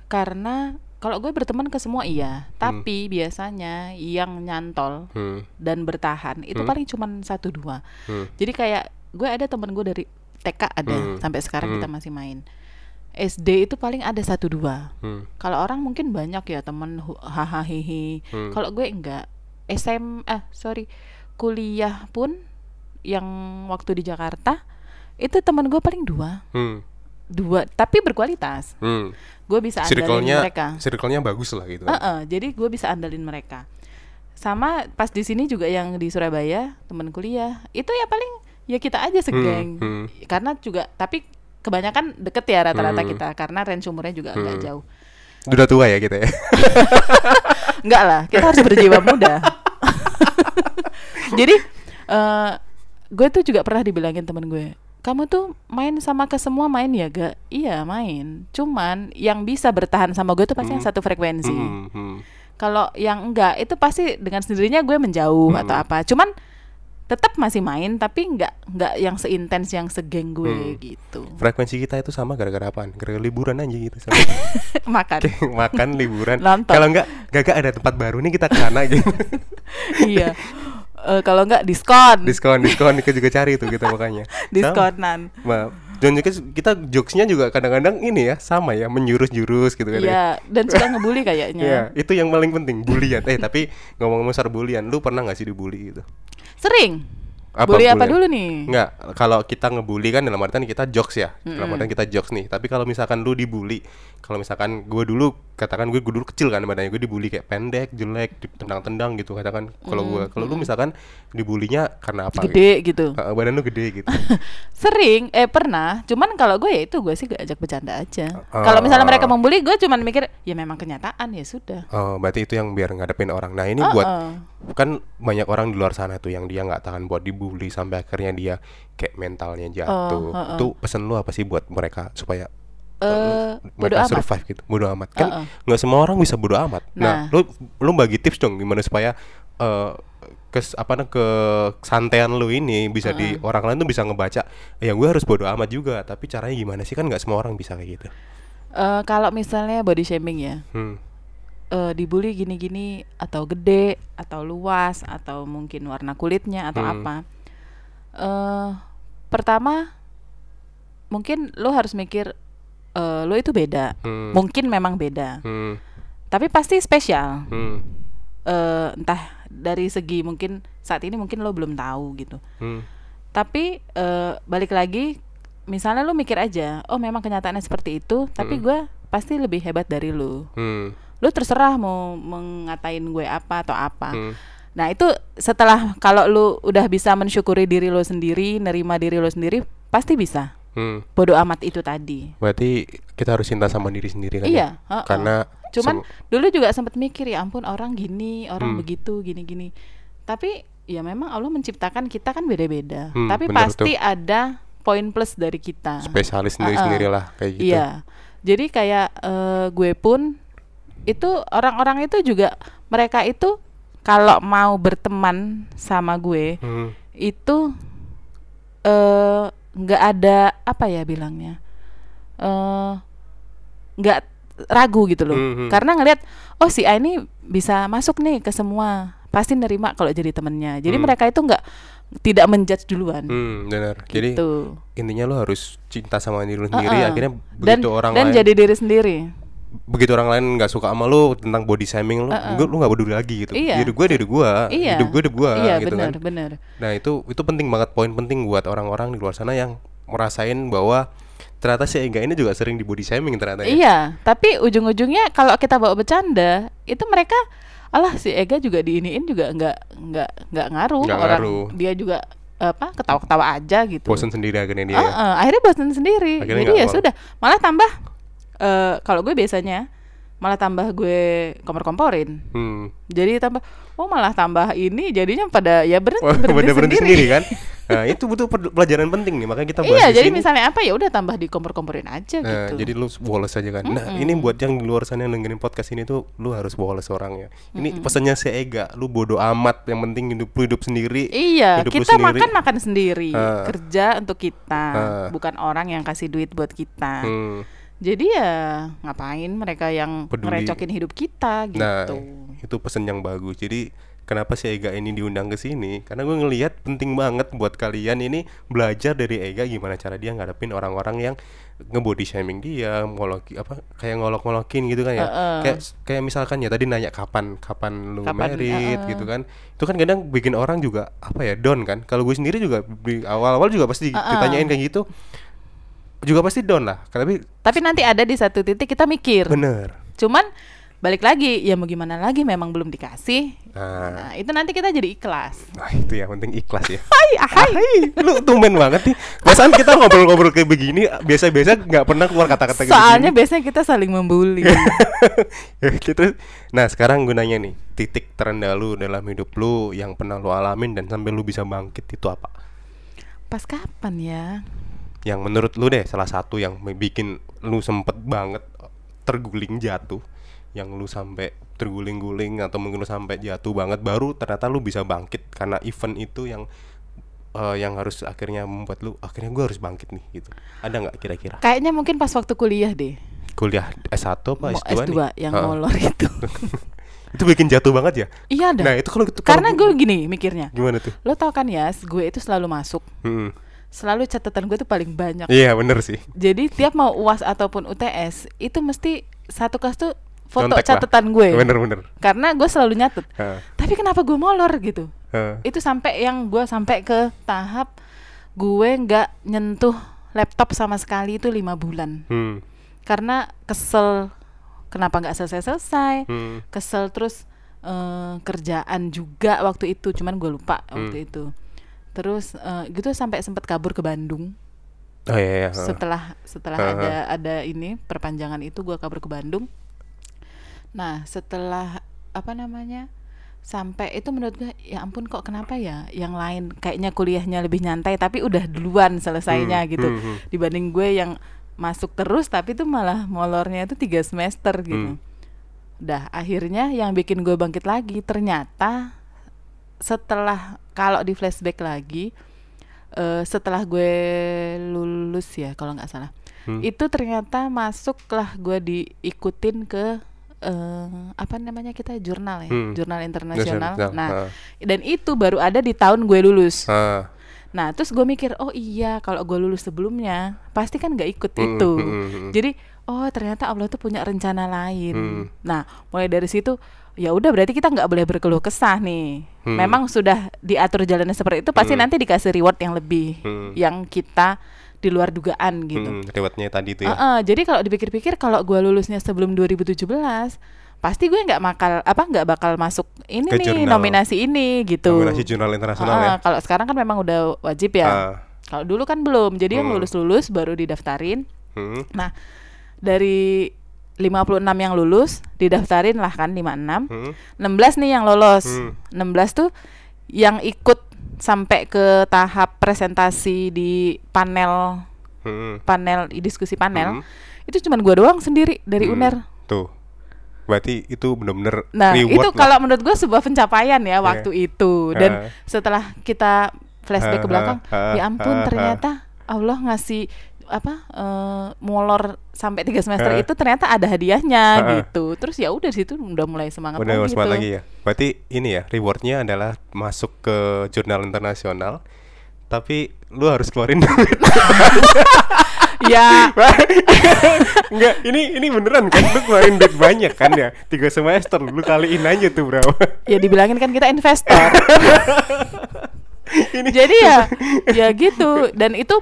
karena kalau gue berteman ke semua iya tapi biasanya yang nyantol Hmm. dan bertahan itu Hmm. paling cuman satu dua Hmm. jadi kayak gue ada temen gue dari TK ada Hmm. sampai sekarang kita Hmm. masih main SD itu paling ada satu dua. Hmm. Kalau orang mungkin banyak ya temen hahaha hihi. Hmm. Kalau gue enggak. SM eh sorry kuliah pun yang waktu di Jakarta itu temen gue paling dua Hmm. dua tapi berkualitas Hmm. gue bisa andalin mereka circle-nya bagus lah gitu kan. Heeh, jadi gue bisa andalin mereka sama pas di sini juga yang di Surabaya temen kuliah itu ya paling ya kita aja segeng hmm. karena juga tapi kebanyakan deket ya rata-rata Hmm. kita karena range umurnya juga nggak Hmm. jauh Udah tua ya kita ya. Enggak lah, kita harus berjiwa muda. Jadi eh gue tuh juga pernah dibilangin temen gue, kamu tuh main sama ke semua main ya gak? Iya main. Cuman yang bisa bertahan sama gue tuh pasti yang Hmm. satu frekuensi. Hmm, hmm. Kalau yang enggak itu pasti dengan sendirinya gue menjauh atau Hmm. apa. Cuman tetap masih main tapi enggak enggak yang seintens yang segeng gue Hmm. gitu. Frekuensi kita itu sama gara-gara apaan? Gara-gara liburan aja gitu. sama. Makan. Makan liburan. Kalau enggak, gak ada tempat baru nih kita ke sana gitu. iya. Eh, kalau enggak diskon. diskon, diskon kita juga cari tuh kita makanya. Sama. Diskonan. Ma, dan juga kita jokesnya juga kadang-kadang ini ya sama ya menjurus-jurus gitu kan ya. Iya, dan suka ngebully kayaknya. Iya, itu yang paling penting bulian. Eh tapi ngomong-ngomong soal bulian, lu pernah gak sih dibully gitu? Sering. Apa bully apa dulu nih? Enggak, kalau kita ngebully kan dalam artian kita jokes ya. Dalam Mm-mm. artian kita jokes nih. Tapi kalau misalkan lu dibully, kalau misalkan gue dulu katakan gue, gue dulu kecil kan badannya gue dibully kayak pendek, jelek, ditendang-tendang gitu katakan. Kalau gue, kalau lu misalkan dibulinya karena apa? Gede gitu. Gitu? Badan lu gede gitu. Sering, eh pernah. Cuman kalau gue ya itu gue sih gak ajak bercanda aja. Ah. Kalau misalnya mereka membuli, gue cuman mikir ya memang kenyataan ya sudah. Oh, berarti itu yang biar ngadepin orang. Nah, ini Ah, buat kan banyak orang di luar sana tuh yang dia nggak tahan buat dibully sampai akhirnya dia kayak mentalnya jatuh. Oh, ah, ah. Itu pesan lu apa sih buat mereka supaya Eh, bodo mereka amat. survive gitu bodo amat kan nggak semua orang bisa bodo amat nah, Nah. lu lu bagi tips dong gimana supaya eh kes apa namanya kesantaian lu ini bisa di orang lain tuh bisa ngebaca ya gue harus bodo amat juga tapi caranya gimana sih kan nggak semua orang bisa kayak gitu Eh, kalau misalnya body shaming ya, hmm. Eh dibully gini-gini atau gede atau luas atau mungkin warna kulitnya atau Hmm. apa. Eh pertama mungkin lo harus mikir eh lo itu beda. Hmm. Mungkin memang beda. Hmm. Tapi pasti spesial. Hmm. eh entah dari segi mungkin saat ini mungkin lo belum tahu gitu. Hmm. Tapi eh balik lagi, misalnya lo mikir aja, oh memang kenyataannya seperti itu, tapi Hmm. gue pasti lebih hebat dari lo. Hmm. Lo terserah mau mengatain gue apa atau apa. Hmm. Nah itu setelah kalau lo udah bisa mensyukuri diri lo sendiri, nerima diri lo sendiri, pasti bisa. Hmm. Bodoh amat itu tadi. Berarti kita harus cinta sama diri sendiri kan Iya, ya? heeh. Karena Cuman dulu juga sempat mikir ya ampun orang gini, orang Hmm. begitu, gini-gini. Tapi ya memang Allah menciptakan kita kan beda-beda. Hmm, Tapi pasti ada poin plus dari kita. spesialis sendiri-sendiri lah kayak gitu. Iya. Jadi kayak eh, gue pun itu orang-orang itu juga mereka itu kalau mau berteman sama gue Hmm. itu eh nggak ada apa ya bilangnya eh nggak ragu gitu loh Hmm, hmm. karena ngelihat oh si A ini bisa masuk nih ke semua pasti nerima kalau jadi temennya jadi Hmm. mereka itu nggak tidak menjudge duluan Hmm, benar. Jadi gitu intinya lo harus cinta sama diri lo sendiri Heeh. akhirnya dan begitu orang dan lain jadi diri sendiri begitu orang lain nggak suka sama lo tentang body shaming lo Heeh. gue lu nggak peduli lagi gitu Iya. hidup gue hidup gue iya hidup gue hidup gue iya gitu benar kan benar nah itu itu penting banget poin penting buat orang-orang di luar sana yang merasain bahwa ternyata si Ega ini juga sering di body shaming ternyata ya Iya, tapi ujung-ujungnya kalau kita bawa bercanda, itu mereka alah si Ega juga diiniin juga nggak nggak nggak ngaruh orang ngaruh. dia juga apa ketawa-ketawa aja gitu. bosan sendiri akhirnya dia ya. ah, akhirnya bosan sendiri. Akhirnya Jadi ya mau. sudah, malah tambah eh kalau gue biasanya malah tambah gue kompor-komporin. Hmm. Jadi tambah oh malah tambah ini jadinya pada ya berhenti, Wah, berhenti, berhenti, berhenti sendiri. sendiri kan nah itu butuh pelajaran penting nih makanya kita bahas Iya, di jadi sini. misalnya apa ya udah tambah di kompor-komporin aja Nah, gitu. jadi lu woles aja kan. Nah, ini buat yang di luar sana yang dengerin podcast ini tuh lu harus woles orangnya. Ini pesannya si Ega, lu bodoh amat, yang penting hidup lu hidup sendiri. Iya, hidup kita sendiri. makan makan sendiri, Ah. kerja untuk kita, Ah. bukan orang yang kasih duit buat kita. Hmm. Jadi ya ngapain mereka yang Peduli. ngerecokin hidup kita gitu. Nah, itu pesan yang bagus. Jadi kenapa si Ega ini diundang ke sini karena gue ngelihat penting banget buat kalian ini belajar dari Ega gimana cara dia ngadepin orang-orang yang ngebody shaming dia ngoloki apa kayak ngolok-ngolokin gitu kan ya Heeh. kayak kayak misalkan ya tadi nanya kapan kapan lu Kapan, merit heeh. gitu kan itu kan kadang bikin orang juga apa ya down kan kalau gue sendiri juga di awal-awal juga pasti Heeh. ditanyain kayak gitu juga pasti down lah tapi Tapi nanti ada di satu titik kita mikir. bener Cuman balik lagi, ya mau gimana lagi memang belum dikasih. nah, Nah, itu nanti kita jadi ikhlas. nah itu yang penting ikhlas ya Hai. Hai, lu tumben banget nih. Perasaan kita ngobrol-ngobrol kayak begini biasa-biasa nggak pernah keluar kata-kata kayak Soalnya begini. biasanya kita saling membuli. ya gitu. Nah, sekarang gunanya nih, titik terendah lu dalam hidup lu yang pernah lu alamin dan sampai lu bisa bangkit itu apa? Pas kapan ya? Yang menurut lu deh salah satu yang bikin lu sempet banget terguling jatuh yang lu sampai terguling-guling atau mungkin lu sampai jatuh banget baru ternyata lu bisa bangkit karena event itu yang eh, yang harus akhirnya membuat lu akhirnya gua harus bangkit nih gitu ada nggak kira-kira Kayaknya mungkin pas waktu kuliah deh. kuliah S1 apa Mau S2, S2 nih? yang Heeh. molor itu. itu bikin jatuh banget ya iya dah. nah itu kalau gitu Karena gue gini mikirnya. gimana tuh Lo tau kan ya, gue itu selalu masuk. Hmm. Selalu catatan gue tuh paling banyak. iya bener sih Jadi tiap mau UAS ataupun UTS itu mesti satu kelas tuh foto Contek lah. catatan gue. bener-bener Karena gue selalu nyatet. Heeh. Tapi kenapa gue molor gitu? Heeh. Itu sampai yang gue sampai ke tahap gue nggak nyentuh laptop sama sekali itu lima bulan. Hmm. Karena kesel kenapa nggak selesai-selesai. Hmm. Kesel terus eh, kerjaan juga waktu itu, cuman gue lupa waktu Hmm. itu. Terus eh, gitu sampai sempat kabur ke Bandung. oh iya, iya. setelah setelah Heeh. ada ada ini perpanjangan itu gua kabur ke Bandung nah setelah apa namanya sampai itu menurut gue ya ampun kok kenapa ya yang lain kayaknya kuliahnya lebih nyantai tapi udah duluan selesainya Hmm, gitu hmm, hmm. dibanding gue yang masuk terus tapi itu malah molornya itu tiga semester gitu Hmm. dah akhirnya yang bikin gue bangkit lagi ternyata setelah kalau di flashback lagi eh, setelah gue lulus ya kalau nggak salah Hmm. itu ternyata masuklah gue diikutin ke eh, apa namanya kita jurnal ya Hmm. jurnal internasional Nasional, nah heeh. dan itu baru ada di tahun gue lulus Heeh. nah terus gue mikir oh iya kalau gue lulus sebelumnya pasti kan nggak ikut Hmm, itu hmm, hmm, hmm. jadi oh ternyata Allah tuh punya rencana lain Hmm. nah mulai dari situ ya udah berarti kita nggak boleh berkeluh kesah nih Hmm. memang sudah diatur jalannya seperti itu pasti Hmm. nanti dikasih reward yang lebih Hmm. yang kita di luar dugaan gitu Hmm, rewardnya tadi itu ya Heeh, jadi kalau dipikir-pikir kalau gue lulusnya sebelum 2017 pasti gue nggak bakal apa nggak bakal masuk ini Ke nih jurnal. nominasi ini gitu nominasi jurnal internasional Heeh, ya kalau sekarang kan memang udah wajib ya Ah. kalau dulu kan belum jadi yang Hmm. lulus-lulus baru didaftarin Hmm. nah dari 56 yang lulus didaftarin lah kan 56 Hmm. 16 nih yang lolos Hmm. 16 tuh yang ikut sampai ke tahap presentasi di panel Hmm. panel diskusi panel Hmm. itu cuman gua doang sendiri dari Hmm. UNER tuh berarti itu bener-bener nah itu lah. kalau menurut gua sebuah pencapaian ya waktu itu dan Ah. setelah kita flashback ke Ah, belakang ah, ya ampun ah. ternyata Allah ngasih apa eh, molor sampai tiga semester Ah. itu ternyata ada hadiahnya Ah, ah. gitu. Terus ya udah situ udah mulai semangat udah lagi semangat tuh. lagi ya. Berarti ini ya rewardnya adalah masuk ke jurnal internasional tapi lu harus keluarin duit. Ya. Enggak, ini ini beneran kan? Lu keluarin duit banyak kan ya? Tiga semester lu kaliin aja tuh berapa ya dibilangin kan kita investor. Ini jadi ya ya gitu. Dan itu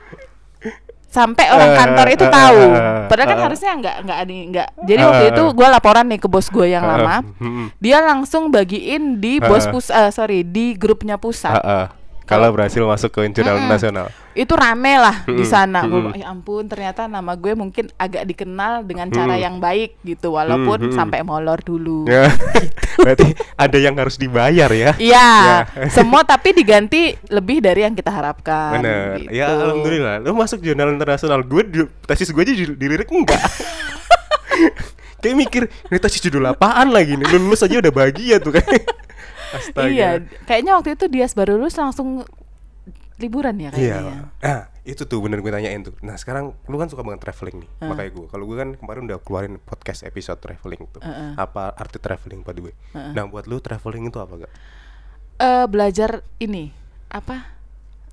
sampai orang Eh, kantor itu eh, tahu. eh, padahal kan harusnya nggak nggak ada nggak. Jadi waktu itu gue laporan nih ke bos gue yang lama. Dia langsung bagiin di bos pus eh, sorry di grupnya pusat. Kalau berhasil masuk ke jurnal Mm-mm. nasional itu rame lah di Mm-mm, sana mm-mm. bilang, ya ampun ternyata nama gue mungkin agak dikenal dengan cara Mm. yang baik gitu walaupun Mm-mm. sampai molor dulu Ya, berarti ada yang harus dibayar ya Iya, Ya. semua tapi diganti lebih dari yang kita harapkan. Bener, gitu. ya alhamdulillah Lu masuk jurnal internasional Gue, di- tesis gue aja di- dilirik enggak Kayak mikir, ini tesis judul apaan lagi nih Lu lulus aja udah bahagia tuh kan Astaga Iya, kayaknya waktu itu Dias baru lulus langsung liburan ya Iya. kayaknya. Nah, itu tuh bener gue tanyain tuh. Nah, sekarang lu kan suka banget traveling nih. Ah. Makanya gue. Kalau gue kan kemarin udah keluarin podcast episode traveling tuh. Heeh. Apa arti traveling pada gue. Heeh. Nah, buat lu traveling itu apa gak? eh, belajar ini apa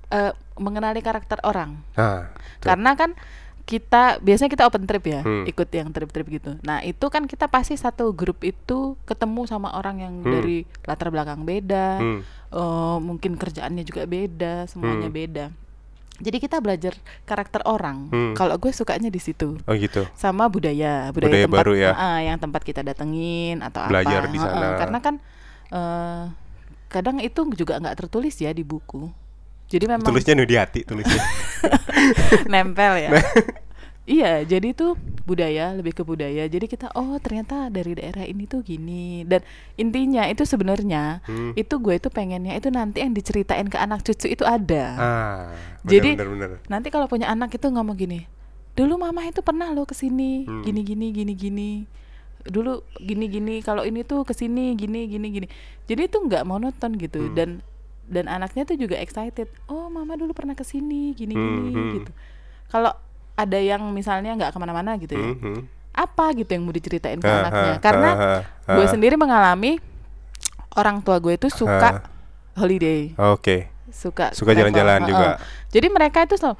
eh, mengenali karakter orang Nah, karena kan kita biasanya kita open trip ya Hmm. ikut yang trip-trip gitu nah itu kan kita pasti satu grup itu ketemu sama orang yang Hmm. dari latar belakang beda Hmm. eh, mungkin kerjaannya juga beda semuanya Hmm. beda jadi kita belajar karakter orang Hmm. kalau gue sukanya di situ Oh gitu. sama budaya budaya, Budaya tempat baru ya? ah, yang tempat kita datengin atau Belajar apa di Heeh, sana. karena kan eh, kadang itu juga nggak tertulis ya di buku jadi memang Tulisnya nih di hati tulisnya. nempel ya iya jadi itu budaya lebih ke budaya jadi kita oh ternyata dari daerah ini tuh gini dan intinya itu sebenarnya Hmm. itu gue itu pengennya itu nanti yang diceritain ke anak cucu itu ada Ah, Jadi- bener, bener, bener. nanti kalau punya anak itu ngomong gini dulu mama itu pernah lo ke sini Hmm. gini gini gini gini dulu gini gini kalau ini tuh ke sini gini gini gini jadi itu nggak monoton gitu Hmm. dan dan anaknya tuh juga excited oh mama dulu pernah ke sini gini gini Hmm, hmm. gitu kalau ada yang misalnya nggak ke mana-mana gitu ya Hmm, hmm. apa gitu yang mau diceritain ke anaknya karena gue sendiri mengalami orang tua gue itu suka holiday Oke. suka Suka travel. jalan-jalan juga. Jadi mereka itu selalu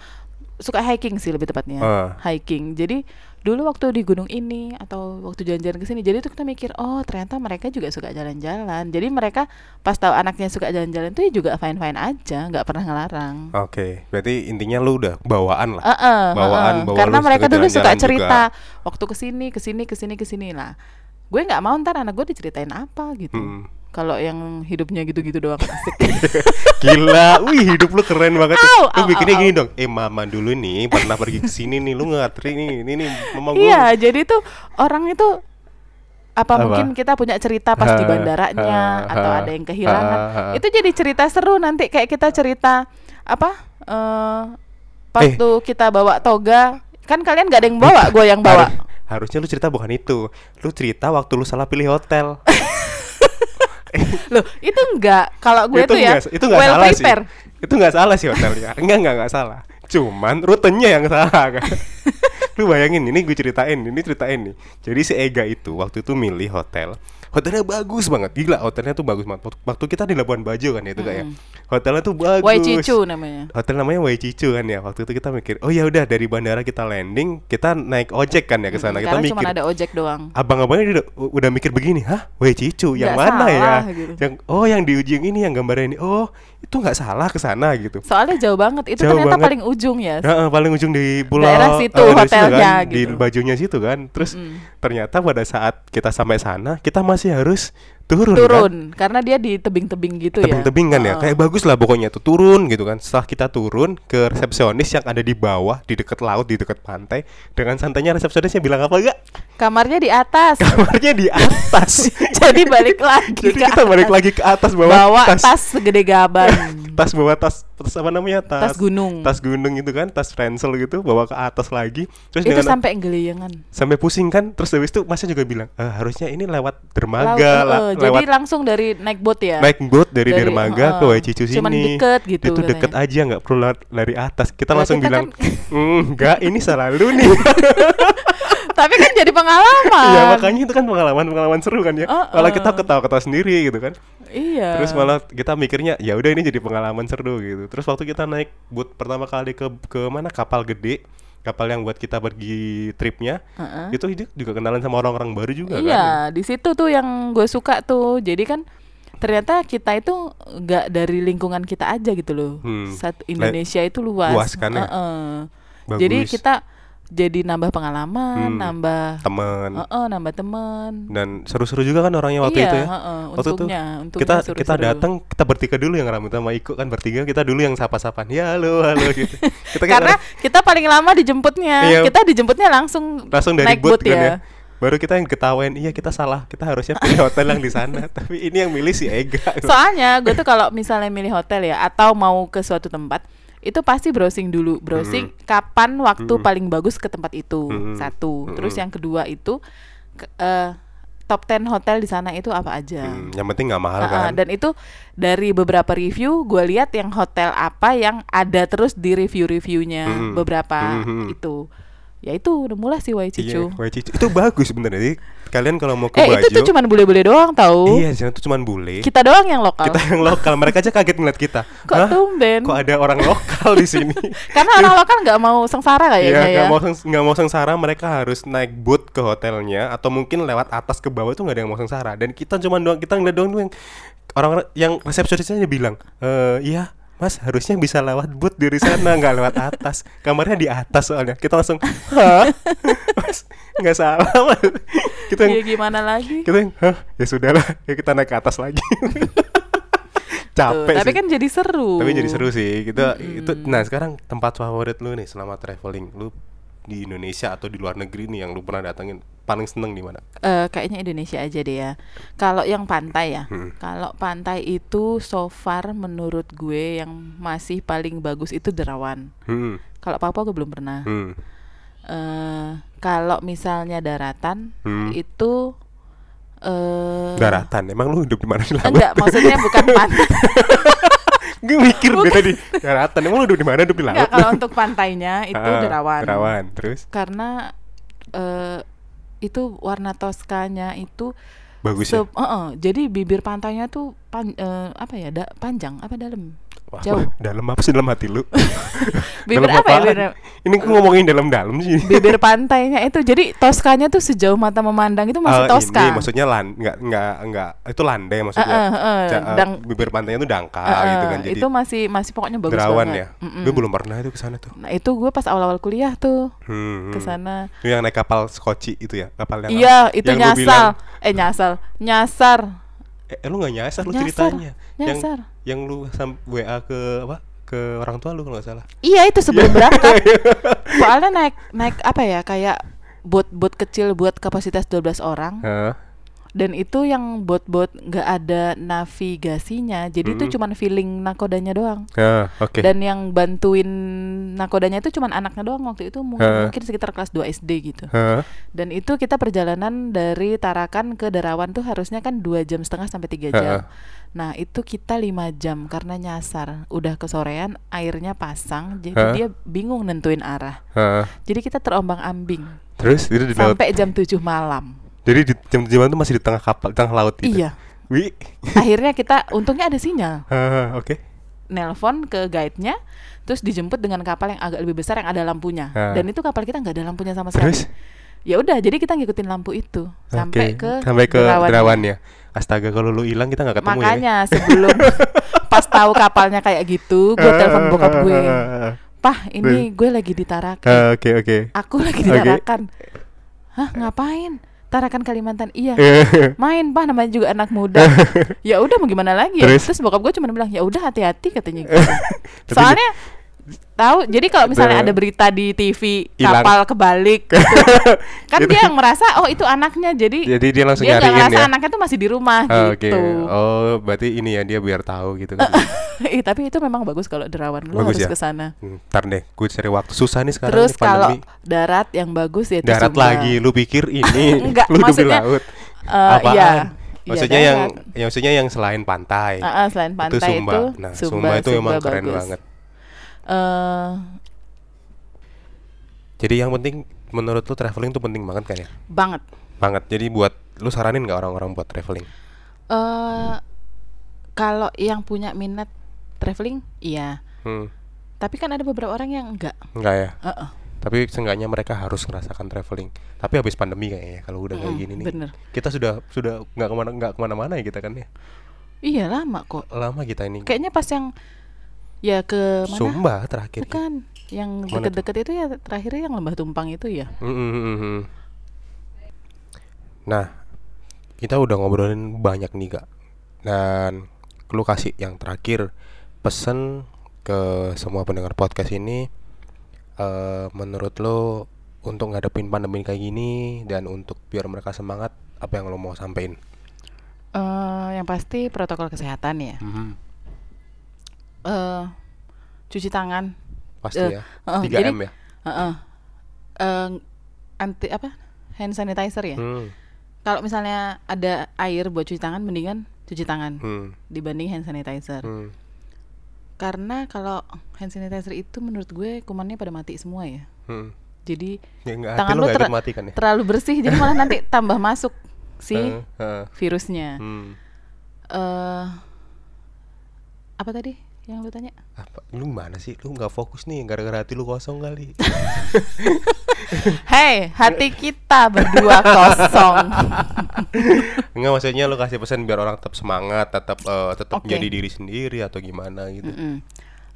suka hiking sih lebih tepatnya. Hiking. Jadi dulu waktu di gunung ini atau waktu jalan-jalan ke sini, jadi tuh kita mikir, oh ternyata mereka juga suka jalan-jalan. Jadi mereka pas tahu anaknya suka jalan-jalan tuh ya juga fine-fine aja, nggak pernah ngelarang. Oke, berarti intinya lu udah bawaan lah. Heeh, Bawaan, heeh. bawa Karena mereka dulu suka cerita waktu ke sini, ke sini, ke sini, ke sini lah. Gue nggak mau ntar anak gue diceritain apa gitu. Hmm. Kalau yang hidupnya gitu-gitu doang asik. Gila, wih hidup lu keren banget. Au, lu au, bikinnya au, gini dong. Eh mama dulu nih pernah pergi ke sini nih, lu ngatri nih, ini nih mama gue. Iya, jadi tuh orang itu apa, Apa? mungkin kita punya cerita pas di bandaranya ha, atau ha, ada yang kehilangan. ha, ha. Itu jadi cerita seru nanti kayak kita cerita apa? eh waktu kita bawa toga, kan kalian gak ada yang bawa, gue yang bawa. Harus- harusnya lu cerita bukan itu. Lu cerita waktu lu salah pilih hotel. Loh, itu enggak. Kalau gue itu tuh ya itu nggak well salah prepare. sih. Itu nggak salah sih hotelnya. Enggak enggak enggak salah. Cuman rutenya yang salah kan. lu bayangin ini gue ceritain, ini ceritain nih. Jadi si Ega itu waktu itu milih hotel. Hotelnya bagus banget, gila hotelnya tuh bagus banget. Waktu kita di Labuan Bajo kan ya itu kayak. Hotelnya tuh bagus. Waicicu namanya. Hotel namanya Waicicu kan ya. Waktu itu kita mikir, oh ya udah dari bandara kita landing, kita naik ojek kan ya ke sana. Mm, kita mikir, cuma ada ojek doang. abang-abangnya udah, udah mikir begini, hah, Waicicu yang Nggak mana ya? salah, gitu. Yang oh yang di ujung ini yang gambarnya ini, oh itu nggak salah ke sana gitu. Soalnya jauh banget. Itu Jauh ternyata banget. paling ujung ya. Nah, paling ujung di pulau Daerah situ, eh, dari hotelnya kan, di gitu. bajunya situ kan. Terus Mm-mm. ternyata pada saat kita sampai sana, kita masih harus turun. kan? Turun karena dia di tebing-tebing gitu ya. Tebing-tebing kan ya, Heeh. kayak bagus lah pokoknya tuh turun gitu kan. Setelah kita turun ke resepsionis yang ada di bawah, di dekat laut, di dekat pantai, dengan santainya resepsionisnya bilang apa enggak? Kamarnya di atas. Kamarnya di atas. Jadi balik lagi Jadi kita balik atas. lagi ke atas bawa, bawa tas, tas, segede gaban. tas bawa tas tas apa namanya tas Tas gunung. tas gunung itu kan tas ransel gitu bawa ke atas lagi terus itu dengan sampai geliyengan. sampai pusing kan terus habis itu masnya juga bilang "Eh, harusnya ini lewat dermaga Laut, lah, eh, lewat jadi langsung dari naik boat ya. naik boat dari, Dari- dermaga ke heeh. Waicicu sini Cuman deket gitu itu deket katanya. aja nggak perlu dari atas kita Lah, langsung kita bilang kan- enggak ini salah lu nih Tapi kan jadi pengalaman. Iya makanya itu kan pengalaman pengalaman seru kan ya Heeh. malah kita ketawa-ketawa sendiri gitu kan Iya. Terus malah kita mikirnya ya udah ini jadi pengalaman seru gitu. Terus waktu kita naik boot pertama kali ke ke mana kapal gede, kapal yang buat kita pergi tripnya, Heeh. itu juga kenalan sama orang-orang baru juga kan. Iya, di situ tuh yang gue suka tuh. Jadi kan ternyata kita itu nggak dari lingkungan kita aja gitu loh. Hmm. Satu Indonesia itu luas. luas kan ya? Bagus. Jadi kita jadi nambah pengalaman, Hmm. nambah Temen Heeh, nambah teman. dan seru-seru juga kan orangnya waktu iya, itu ya. heeh, Waktu itu untungnya, kita seru-seru. kita datang kita bertiga dulu yang rambut sama Iko kan bertiga kita dulu yang sapa-sapaan ya halo halo gitu. Kita Karena kita paling lama dijemputnya. Iya. Kita dijemputnya langsung langsung dari naik boot, boat, kan ya. ya. Baru kita yang ketawain, iya kita salah, kita harusnya pilih hotel yang di sana. Tapi ini yang milih si Ega. Soalnya gue tuh kalau misalnya milih hotel ya atau mau ke suatu tempat itu pasti browsing dulu, browsing kapan waktu Mm. paling bagus ke tempat itu. Mm. Satu. Terus Mm. yang kedua itu ke- eh, top 10 hotel di sana itu apa aja. Hmm, yang penting nggak mahal Heeh, kan. dan itu dari beberapa review gue lihat yang hotel apa yang ada terus di review-reviewnya Mm. beberapa Mhm. itu. Ya itu udah mulai sih Iya, Waicicu. Waicicu. Itu bagus sebenarnya. Kalian kalau mau ke Eh Bajo itu tuh cuman bule-bule doang tahu. iya di sana tuh cuman bule Kita doang yang lokal. kita yang lokal mereka aja kaget ngeliat kita Kok Hah? tumben? kok ada orang lokal di sini Karena orang lokal nggak mau sengsara Iya, kayaknya ya. nggak mau seng- nggak mau sengsara, mereka harus naik boat ke hotelnya atau mungkin lewat atas ke bawah itu nggak ada yang mau sengsara. Dan kita cuma doang kita ngeliat doang tuh yang orang yang resepsionisnya bilang, eh iya Mas harusnya bisa lewat boot dari sana nggak lewat atas kamarnya di atas soalnya kita langsung hah mas nggak salah mas kita Iya yang gimana lagi? kita yang hah ya sudahlah ya kita naik ke atas lagi Tuh, capek tapi sih. kan jadi seru. Tapi jadi seru sih. Kita itu nah sekarang tempat favorit lu nih selama traveling lu di Indonesia atau di luar negeri nih yang lu pernah datengin paling seneng di mana? Eh, kayaknya Indonesia aja deh ya. Kalau yang pantai ya, Hmm. kalau pantai itu so far menurut gue yang masih paling bagus itu Derawan. Hmm. Kalau Papua gue belum pernah. Hmm. Eh, kalau misalnya daratan Hmm. itu eh Daratan. Emang lu hidup di mana laut? Enggak, maksudnya bukan pantai. Gue mikir gue tadi daratan. Emang lu hidup di mana? Hidup di laut? Enggak, kalau untuk pantainya itu Ah, Derawan. Derawan. Terus Karena eh itu warna Toskanya itu bagus ya. eh, eh, jadi bibir pantainya tuh pan, eh, apa ya? da- panjang apa dalam? Wah, jauh. dalam apa sih dalam hati lu? Bibir Dalam apa ya? apaan? Bibir, Ini gue ngomongin dalam-dalam sih. bibir pantainya itu jadi Toskanya tuh sejauh mata memandang itu masih Oh, Toska. Ini maksudnya lan nggak nggak nggak itu landai maksudnya. Eh, eh, eh, Ca- eh, dang- bibir pantainya tuh dangkal Eh, gitu eh, kan. Jadi itu masih masih pokoknya bagus Derawan banget. ya. Mm-mm. Gue belum pernah itu ke sana tuh. Nah, itu gue pas awal-awal kuliah tuh Hmm, ke hmm. sana. Itu yang naik kapal skoci itu ya, kapal yang Iya, itu yang lu nyasar. bilang, Eh nyasar, nyasar. eh, lu nggak nyasar lu Nyasar, ceritanya. Yang nyasar. yang lu sam WA ke apa? Ke orang tua lu kalau nggak salah. Iya itu sebelum berangkat. Soalnya naik naik apa ya kayak bot-bot kecil buat kapasitas 12 orang Heeh. dan itu yang bot-bot nggak ada navigasinya. Jadi itu Mm. cuman feeling nakodanya doang. Ah, oke. Dan yang bantuin nakodanya itu cuman anaknya doang waktu itu mu- Heeh. mungkin sekitar kelas 2 SD gitu. Heeh. Dan itu kita perjalanan dari Tarakan ke Derawan tuh harusnya kan dua jam setengah sampai tiga jam. Nah itu kita lima jam karena nyasar. Udah kesorean, airnya pasang, jadi Heeh. dia bingung nentuin arah. Heeh. Jadi kita terombang ambing Terus itu di laut. sampai jam 7 malam. Jadi di jam tujuh malam tuh masih di tengah kapal, di tengah laut gitu. Iya. Wi. Akhirnya kita untungnya ada sinyal. Heeh, oke. Nelpon ke guide-nya, terus dijemput dengan kapal yang agak lebih besar yang ada lampunya. Heeh. Dan itu kapal kita nggak ada lampunya sama sekali. Terus Ya udah, jadi kita ngikutin lampu itu sampai ke sampai ke. Derawan ya. Astaga kalau lu hilang kita nggak ketemu ya. Makanya sebelum pas tahu kapalnya kayak gitu, gue telepon bokap gue. Pah, ini gue lagi di Tarakan. Ah, Oke oke. Aku lagi di. Tarakan. Hah, ngapain? Tarakan Kalimantan. Iya. Main, Pah, namanya juga anak muda. ya udah mau gimana lagi ya? Terus? Terus bokap gue cuma bilang, "Ya udah hati-hati," katanya gitu. Soalnya tahu jadi kalau misalnya ada berita di TV Hilang. kapal kebalik gitu, kan Gitu. dia yang merasa oh itu anaknya jadi Jadi dia langsung dia nggak nyariin ngerasa ya. anaknya tuh masih di rumah Ah, Oke. gitu Oh, berarti ini ya dia biar tahu gitu kan. Ih, tapi itu memang bagus kalau derawan lo Bagus harus ya? ke sana. Hmm, Ntar deh, gue cari waktu susah nih sekarang Terus nih kalau darat yang bagus ya Darat Sumba. lagi, lu pikir ini Enggak, lu maksudnya, laut. Eh, Apaan? iya. Maksudnya Iya, yang, yang maksudnya yang selain pantai. Ah, ah, selain pantai itu Sumba. itu nah, Sumba, itu emang keren bagus. banget. Jadi yang penting menurut lu traveling tuh penting banget kan ya? banget. Banget. Jadi buat lu saranin nggak orang-orang buat traveling? Eh kalau yang punya minat traveling, iya. Hmm, Tapi kan ada beberapa orang yang enggak. enggak ya. Heeh. Tapi seenggaknya mereka harus ngerasakan traveling. Tapi habis pandemi kayaknya kalau udah kayak Mm, gini nih. bener. Kita sudah sudah nggak ke mana nggak ke mana-mana ya kita kan ya. Iya lama kok. Lama kita ini. Kayaknya pas yang ya ke mana? Sumba terakhir. Bukan. Yang deket-deket itu ya terakhirnya yang Lembah Tumpang itu ya. Mm, mm, mm, mm. Nah, kita udah ngobrolin banyak nih kak. Dan lu kasih yang terakhir pesen ke semua pendengar podcast ini. eh menurut lo untuk ngadepin pandemi kayak gini dan untuk biar mereka semangat, apa yang lo mau sampein? Eh yang pasti protokol kesehatan ya. Eh cuci tangan. Pasti Eh, ya. heeh, 3 jadi- m ya. Heeh. Eh, anti apa? Hand sanitizer ya. Hmm, Kalau misalnya ada air buat cuci tangan, mendingan cuci tangan hmm, dibanding hand sanitizer. hmm. Karena kalau hand sanitizer itu menurut gue kumannya pada mati semua ya. hmm. Jadi Ya, tangan lu lu nggak ter- ya? terlalu bersih jadi malah nanti tambah masuk si Heeh, heeh. virusnya. Hmm. eh apa tadi yang lu tanya? Apa? Lu mana sih? Lu nggak fokus nih gara-gara hati lu kosong kali. Hei, hati kita berdua kosong. Enggak maksudnya lu kasih pesan biar orang tetap semangat, tetap eh, tetap Oke. jadi diri sendiri atau gimana gitu. Mm-mm.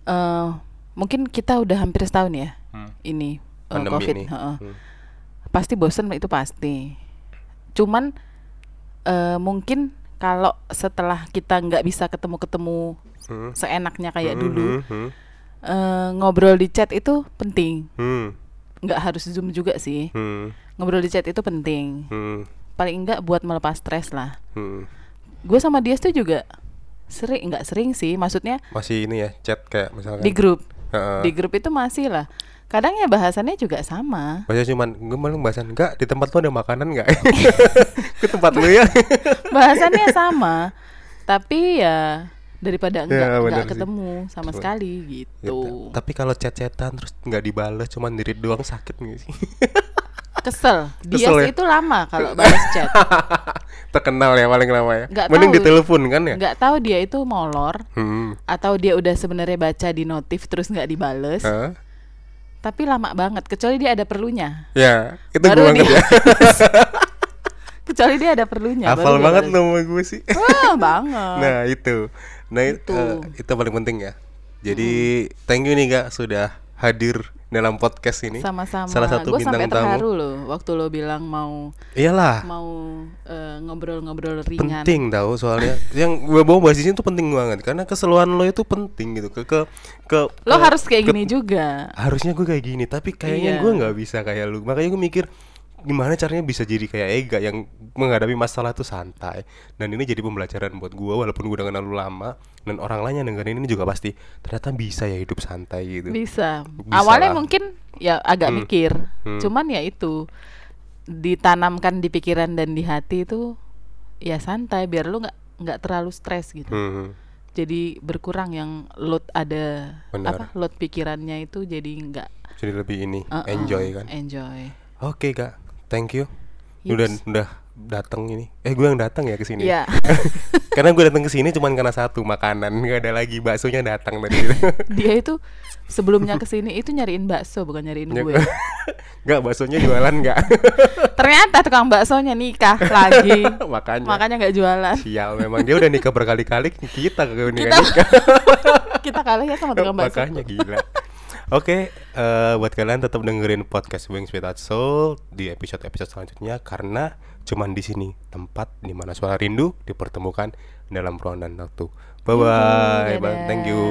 Eh, mungkin kita udah hampir setahun ya Hmm. ini Pandemi COVID. nih. heeh. Hmm. Pasti bosen itu pasti. Cuman eh, mungkin kalau setelah kita nggak bisa ketemu-ketemu Hmm. seenaknya kayak Hmm, dulu, hmm, hmm, eh, ngobrol di chat itu penting. hmm, Nggak harus zoom juga sih. hmm, Ngobrol di chat itu penting. hmm, Paling enggak buat melepas stres lah. hmm. Gue sama dia tuh juga sering nggak sering sih, maksudnya Masih ini ya chat kayak misalkan. di grup. Heeh. Di grup itu masih lah. Kadang ya bahasannya juga sama. Bahasa cuman gue malah bahasan enggak di tempat lu ada makanan enggak? Ke tempat lu ya. Bahasannya sama. Tapi ya daripada enggak Ya, enggak sih. ketemu sama Cuma- sekali Gitu. gitu. Tapi kalau chat-chatan terus nggak dibales cuman diri doang sakit nggak sih? Kesel. Dia Kesel ya? itu lama kalau balas chat. Terkenal ya paling lama ya. Nggak Mending tahu. ditelepon kan ya? Nggak tahu dia itu molor Hmm. atau dia udah sebenarnya baca di notif terus nggak dibales. Hah? Tapi lama banget kecuali dia ada perlunya. Ya, itu Baru gue banget dia- ya. Kecuali dia ada perlunya. Hafal banget bales. nama gue sih. Wah, banget. Nah itu, nah itu Itu. itu paling penting ya. Jadi thank you nih kak sudah hadir dalam podcast ini. Sama-sama. Salah satu Gue sampai bintang terharu tamu. loh waktu lo bilang mau Iyalah, mau eh, ngobrol-ngobrol ringan. penting tahu soalnya. yang gue bawa bahas di sini tuh penting banget karena keseluruhan lo itu penting gitu. Ke ke ke. Lo ke- harus kayak ke- gini juga. Harusnya gue kayak gini, tapi kayaknya Iya. gue nggak bisa kayak lu. Makanya gue mikir gimana caranya bisa jadi kayak Ega yang menghadapi masalah tuh santai dan ini jadi pembelajaran buat gue walaupun gue udah kenal lu lama dan orang lain yang dengerin ini juga pasti ternyata bisa ya hidup santai gitu Bisa. Bisa Awalnya lah. mungkin ya agak Hmm. mikir. Hmm. Cuman ya itu ditanamkan di pikiran dan di hati itu ya santai biar lu nggak nggak terlalu stres gitu. Hmm. Jadi berkurang yang load ada Benar. apa load pikirannya itu jadi nggak jadi lebih ini uh-uh, enjoy kan Enjoy. oke kak thank you Yups. udah udah datang ini eh gue yang datang ya ke sini Iya. karena gue datang ke sini cuman karena satu makanan nggak ada lagi baksonya datang tadi Dia itu sebelumnya ke sini itu nyariin bakso bukan nyariin Ya, gue. nggak baksonya jualan nggak Ternyata tukang baksonya nikah lagi. makanya Makanya nggak jualan. sial memang dia udah nikah berkali-kali kita kagak nikah Kita kita kalah ya sama tukang bakso. makanya gila Oke, eh, buat kalian tetap dengerin podcast Wings Without Soul di episode-episode selanjutnya karena cuman di sini tempat di mana suara rindu dipertemukan dalam ruang dan waktu. Bye bye, Dadah. thank you.